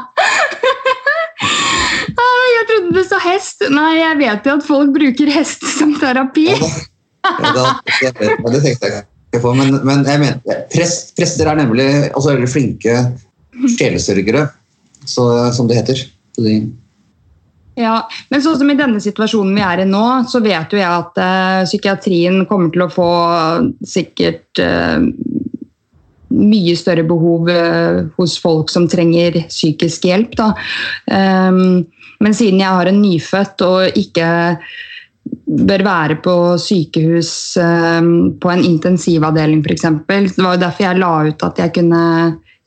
Jeg trodde hest. Nei, jeg vet jo at folk bruker hest som terapi. Ja, da, det tenkte jeg ikke på, men, men jeg mener, prest, prester er nemlig altså veldig flinke sjelesørgere, som det heter. Ja, men sånn som I denne situasjonen vi er i nå, så vet jo jeg at uh, psykiatrien kommer til å få sikkert uh, mye større behov uh, hos folk som trenger psykisk hjelp. Da. Um, men siden jeg har en nyfødt og ikke bør være på sykehus eh, på en intensivavdeling f.eks. Det var jo derfor jeg la ut at jeg kunne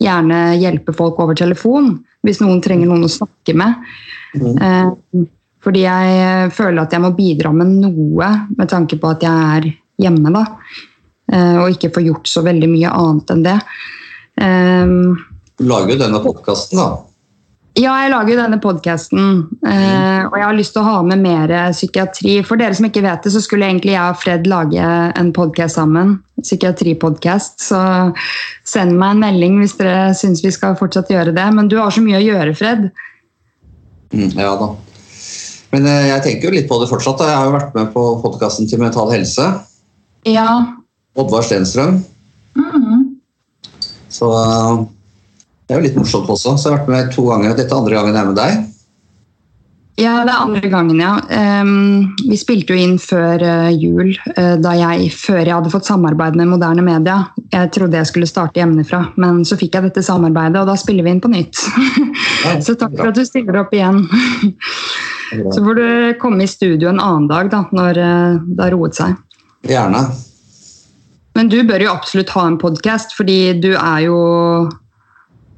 gjerne hjelpe folk over telefon hvis noen trenger noen å snakke med. Mm. Fordi jeg føler at jeg må bidra med noe med tanke på at jeg er hjemme. da. Og ikke får gjort så veldig mye annet enn det. Du lager jo denne podkasten, da. Ja, jeg lager jo denne podkasten, eh, og jeg har lyst til å ha med mer psykiatri. For dere som ikke vet det, så skulle egentlig jeg og Fred lage en podkast sammen. Psykiatripodkast. Så send meg en melding hvis dere syns vi skal fortsatt gjøre det. Men du har så mye å gjøre, Fred. Mm, ja da. Men eh, jeg tenker jo litt på det fortsatt. Jeg har jo vært med på podkasten til Mental Helse. Ja. Oddvar Stenstrøm. Mm -hmm. Så det er jo litt morsomt også. Så jeg har vært med to ganger. Dette er andre gangen jeg er med deg. Ja, det er andre gangen, ja. Um, vi spilte jo inn før uh, jul, uh, da jeg, før jeg hadde fått samarbeid med moderne media. Jeg trodde jeg skulle starte hjemmefra, men så fikk jeg dette samarbeidet, og da spiller vi inn på nytt. Ja, så takk for at du stiller opp igjen. så får du komme i studio en annen dag, da, når uh, det har roet seg. Gjerne. Men du bør jo absolutt ha en podkast, fordi du er jo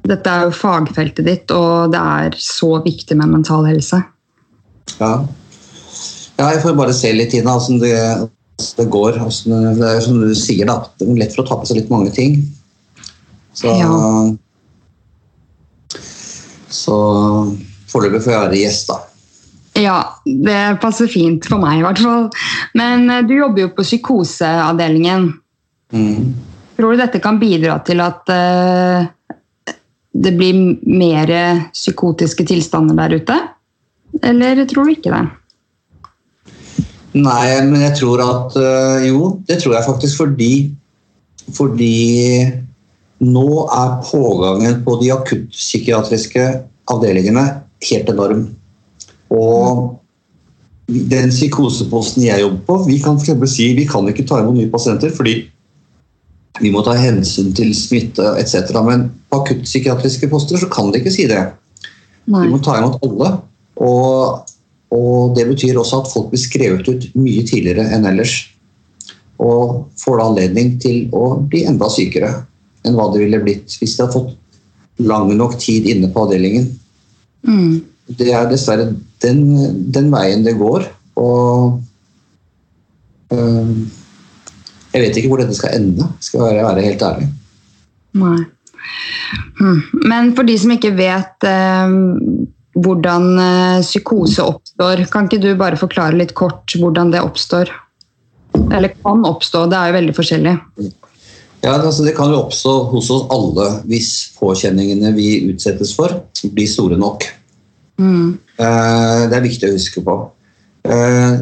dette er jo fagfeltet ditt, og det er så viktig med mental helse. Ja. ja jeg får bare se litt inn hvordan det, det går. Det er som du sier, da, det er lett for å ta på seg litt mange ting. Så, ja. så foreløpig får jeg være gjest, da. Ja, det passer fint for meg i hvert fall. Men eh, du jobber jo på psykoseavdelingen. Mm. Tror du dette kan bidra til at uh, det blir mer psykotiske tilstander der ute? Eller tror du ikke det? Nei, men jeg tror at øh, Jo, det tror jeg faktisk fordi Fordi nå er pågangen på de akuttpsykiatriske avdelingene helt enorm. Og den psykoseposten jeg jobber på, vi kan for si vi kan ikke ta imot nye pasienter fordi vi må ta hensyn til smitte etc. Men på akuttpsykiatriske poster så kan de ikke si det. Nei. Vi må ta imot alle. Og, og, det betyr også at folk blir skrevet ut mye tidligere enn ellers. Og får da anledning til å bli enda sykere enn hva det ville blitt hvis de hadde fått lang nok tid inne på avdelingen. Mm. Det er dessverre den, den, veien det går. Og øh, jeg vet ikke hvor dette skal ende, skal jeg være helt ærlig. Nei. Hm. Men for de som ikke vet eh, hvordan eh, psykose oppstår, kan ikke du bare forklare litt kort hvordan det oppstår? Eller kan oppstå, det er jo veldig forskjellig. Ja, altså Det kan jo oppstå hos oss alle hvis påkjenningene vi utsettes for, blir store nok. Mm. Eh, det er viktig å huske på. Eh,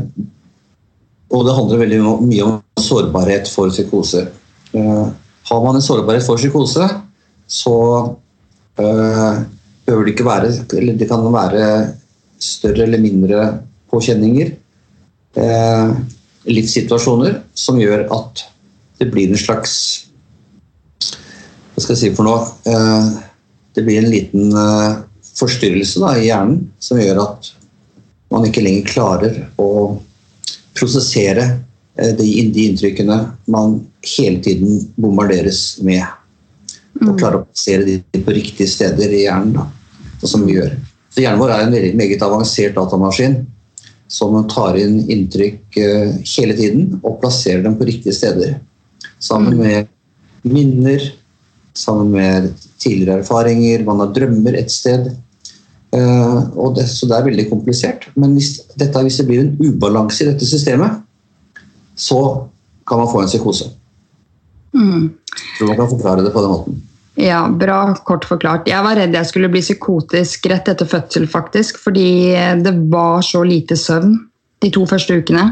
og det handler veldig mye om sårbarhet for psykose. Uh, har man en sårbarhet for psykose, så uh, behøver det ikke være Eller det kan være større eller mindre påkjenninger. Uh, livssituasjoner som gjør at det blir en slags Hva skal jeg si for noe? det blir en liten forstyrrelse da, i hjernen som gjør at man ikke lenger klarer å prosessere eh, de, de inntrykkene man hele tiden bombarderes med. Og mm. klare å plassere de på riktige steder i hjernen. Da, som vi gjør. Så Hjernen vår er en veldig, meget avansert datamaskin som tar inn inntrykk uh, hele tiden og plasserer dem på riktige steder. Sammen mm. med minner, sammen med tidligere erfaringer, man har drømmer et sted. Uh, det, så det er veldig komplisert. Men hvis, dette, hvis, det blir en ubalanse i dette systemet, så kan man få en psykose. Mm. Tror man kan forklare det på den måten. Ja, bra kort forklart. Jeg var redd jeg skulle bli psykotisk rett etter fødsel, faktisk. Fordi det var så lite søvn de to første ukene.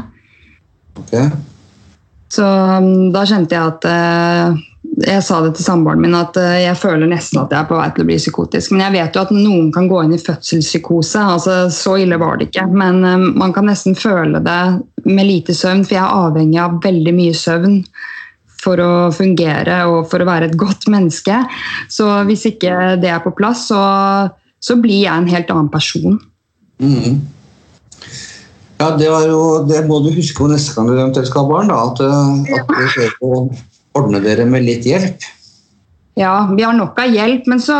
Okay. Så um, da kjente jeg at uh, jeg sa det til samboeren min at eh, jeg føler nesten at jeg er på vei til å bli psykotisk. Men jeg vet jo at noen kan gå inn i fødselspsykose. altså Så ille var det ikke. Men um, man kan nesten føle det med lite søvn, for jeg er avhengig av veldig mye søvn for å fungere og for å være et godt menneske. Så hvis ikke det er på plass, så, så blir jeg en helt annen person. Mm. Ja, det, jo, det, må du huske på neste gang du eventuelt skal ha barn. Da, at, eh, at du prøver ordne dere med litt hjelp. Ja, vi har nok av hjelp, men så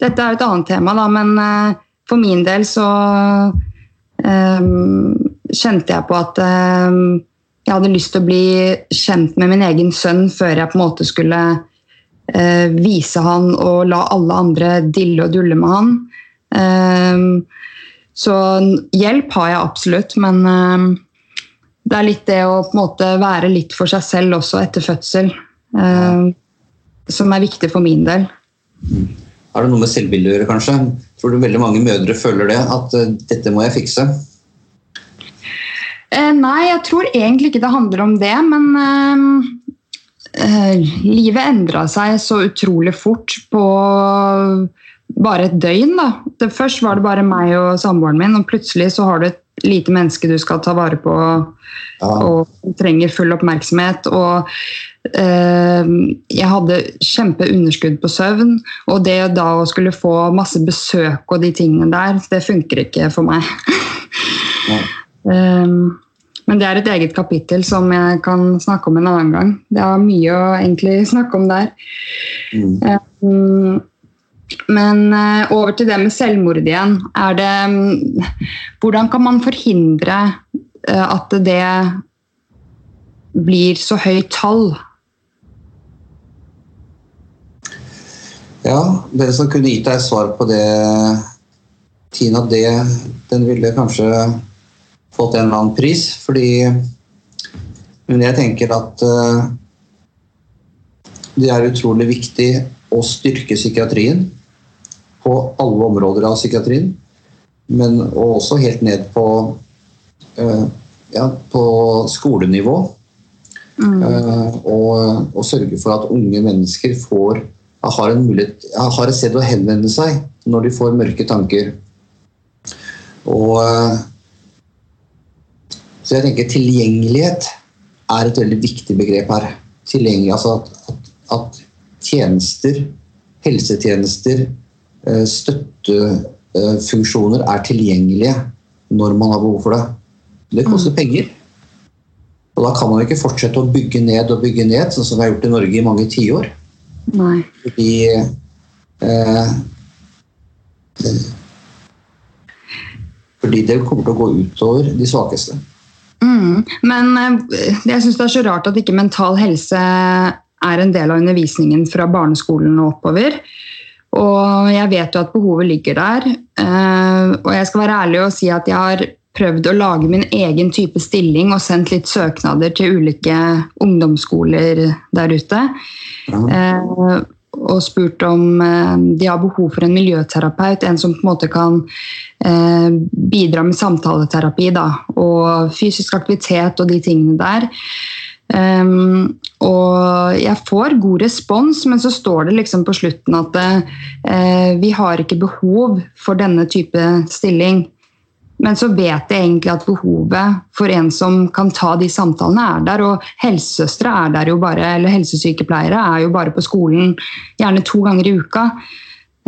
Dette er jo et annet tema, da, men uh, for min del så um, kjente jeg på at um, jeg hadde lyst til å bli kjent med min egen sønn før jeg på en måte skulle uh, vise han og la alle andre dille og dulle med han. Um, så hjelp har jeg absolutt, men det er litt det å på en måte være litt for seg selv også etter fødsel, uh, som er viktig for min del. Har det noe med selvbildet å gjøre, kanskje? Tror du veldig mange mødre føler det? At uh, dette må jeg fikse? Eh, nei, jeg tror egentlig ikke det handler om det, men eh, livet endra seg så utrolig fort på bare et døgn. da. Først var det bare meg og samboeren min, og plutselig så har du et lite menneske du skal ta vare på. Og trenger full oppmerksomhet. og eh, jeg hadde kjempeunderskudd på søvn, og det da å skulle få masse besøk og de tingene der, det funker ikke for meg. Um, men det er et eget kapittel som jeg kan snakke om en annen gang. Det er mye å egentlig snakke om der. Mm. Um, men uh, over til det med selvmord igjen. Er det um, Hvordan kan man forhindre at det blir så høyt tall? Ja, dere som kunne gitt deg svar på det, Tina, det, den ville kanskje fått en eller annen pris. Fordi Men jeg tenker at uh, det er utrolig viktig å styrke psykiatrien på alle områder av psykiatrien. Men også helt ned på, ja, på skolenivå. Mm. Uh, og, og, sørge for at unge mennesker får, har, en mulighet, har et sted å henvende seg når de får mørke tanker. Og så jeg tenker tilgjengelighet er et veldig viktig begrep her. Tilgjengelig, altså at, at, at tjenester, helsetjenester, eh, støttefunksjoner er tilgjengelige når man har behov for det. Det koster mm. penger. Og da kan man ikke fortsette å bygge ned og bygge ned, sånn som vi har gjort i Norge i mange tiår. Fordi eh, fordi det kommer til å gå utover de svakeste. Mm, men eh, jeg syns det er så rart at ikke mental helse er en del av undervisningen fra barneskolen og oppover. Og jeg vet jo at behovet ligger der. Eh, og jeg skal være ærlig og si at jeg har prøvd å lage min egen type stilling og sendt litt søknader til ulike ungdomsskoler der ute. Ja. Eh, og spurt om eh, de har behov for en miljøterapeut, en som på en måte kan eh, bidra med samtaleterapi da, og fysisk aktivitet og de tingene der. Um, og jeg får god respons, men så står det liksom på slutten at uh, vi har ikke behov for denne type stilling. Men så vet jeg egentlig at behovet for en som kan ta de samtalene, er der. Og helsesøstre er der jo bare, eller helsesykepleiere er jo bare på skolen gjerne to ganger i uka.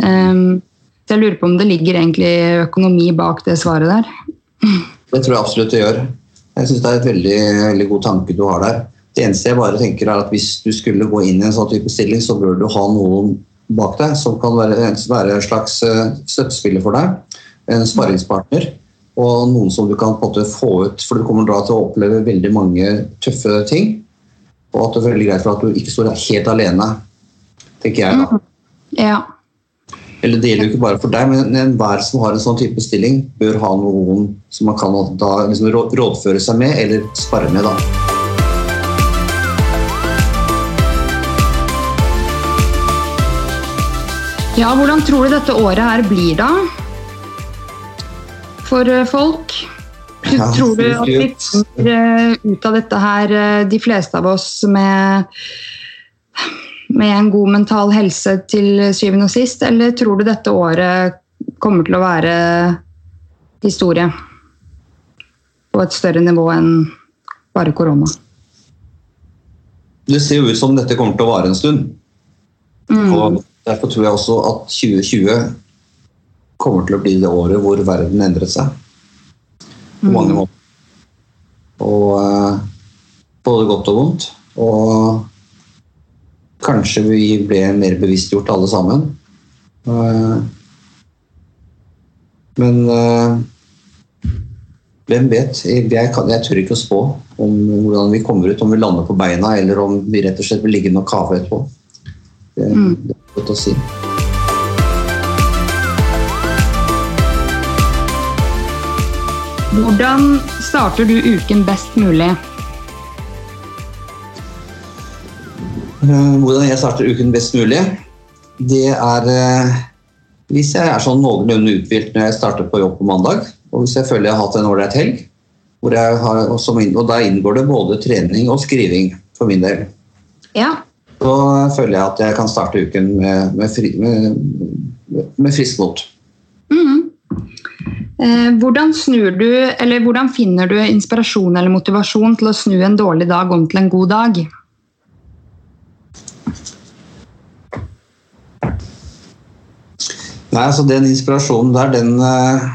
Um, så jeg lurer på om det ligger egentlig økonomi bak det svaret der. Det tror jeg absolutt det gjør. Jeg syns det er et veldig, veldig god tanke du har der. Det eneste jeg bare tenker er at Hvis du skulle gå inn i en sånn type stilling, så bør du ha noen bak deg som kan være, være en slags eh, støttespiller for deg. En sparringspartner og noen som du kan på en måte få ut. For du kommer da til å oppleve veldig mange tøffe ting. Og at det er veldig greit for at du ikke står helt alene, tenker jeg da. Mm. Ja. Eller det gjelder jo ikke bare for deg, men enhver som har en sånn type stilling, bør ha noen som man kan da liksom rådføre seg med eller spare med. da. Ja, hvordan tror du dette året her blir, da? For eh, folk. Du, ja, tror du at vi kommer eh, ut av dette her, eh, de fleste av oss, med, med en god mental helse til syvende og sist, eller tror du dette året kommer til å være historie på et større nivå enn bare korona? Det ser jo ut som dette kommer til å vare en stund. Mm. Og Derfor tror jeg også at 2020 kommer til å bli det året hvor verden endret seg. På mange mm. måter. Og eh, både godt og vondt. Og kanskje vi ble mer bevisstgjort alle sammen. Eh, men eh, hvem vet? Jeg, kan, jeg, tør ikke å spå om hvordan vi kommer ut, om vi lander på beina eller om vi rett og slett vil ligge og kave etterpå. Det, mm. det er godt å si. Hvordan starter du uken best mulig? Eh, hvordan jeg starter uken best mulig? Det er eh, hvis jeg er sånn noenlunde uthvilt når jeg starter på jobb på mandag, og hvis jeg føler jeg har hatt en ålreit helg, har, og da inngår det både trening og skriving for min del. Ja. Så føler jeg at jeg kan starte uken med, med, fri, med, med frisk mot. Mm. Eh, hvordan, du, hvordan finner du inspirasjon eller motivasjon til å snu en dårlig dag om til en god dag? Nei, altså Den inspirasjonen der, den, eh,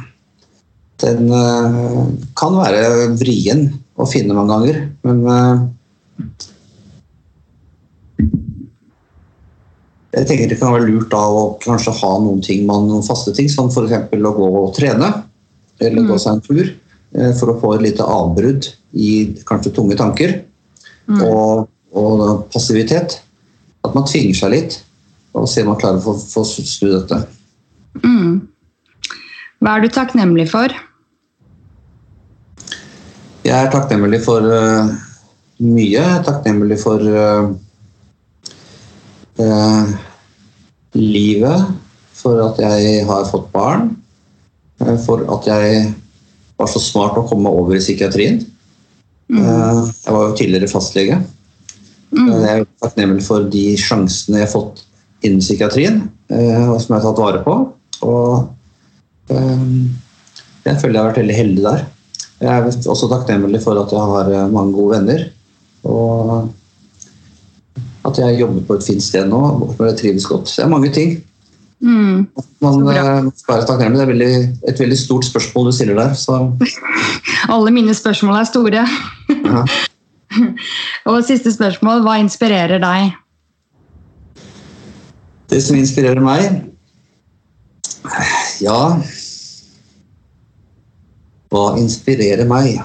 den eh, kan være vrien å finne mange ganger. Men jeg tenker det kan være lurt da å kanskje ha noen ting, noen faste ting, som f.eks. å gå og trene eller gå mm. seg en tur eh, for å få et lite avbrudd i kanskje tunge tanker mm. og, og, passivitet. At man tvinger seg litt og ser om man klarer å få snu dette. Mm. Hva er du takknemlig for? Jeg er takknemlig for uh, mye. Jeg er takknemlig for uh, uh, livet, for at jeg har fått barn. Eh, for at jeg var så smart å komme over i psykiatrien. Mm. Eh, jeg var jo tidligere fastlege. Mm. Eh, jeg er takknemlig for de sjansene jeg har fått innen psykiatrien, som jeg har tatt vare på. Og jeg føler jeg har vært veldig heldig der. Jeg er også takknemlig for at jeg har mange gode venner. Og at jeg jobber på et fint sted nå hvor jeg trives godt. Så det er mange ting. Mm. Man eh, skal være takknemlig. Det er veldig, et veldig stort spørsmål du stiller der. Så. Alle mine spørsmål er store. Ja. Og siste spørsmål. Hva inspirerer deg? Det som inspirerer meg Ja Hva inspirerer meg?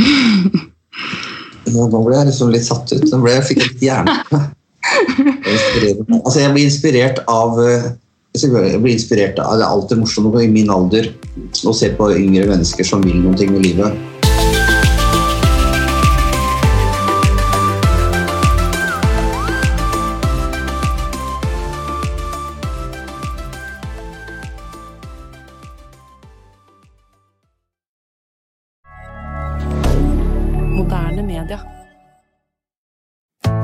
Nå ble jeg liksom litt satt ut. Nå ble jeg fikk litt jernteppe. Altså, jeg blir inspirert av eh, jeg blir inspirert av Det er alltid morsomt i min alder å se på yngre mennesker som vil noe med livet.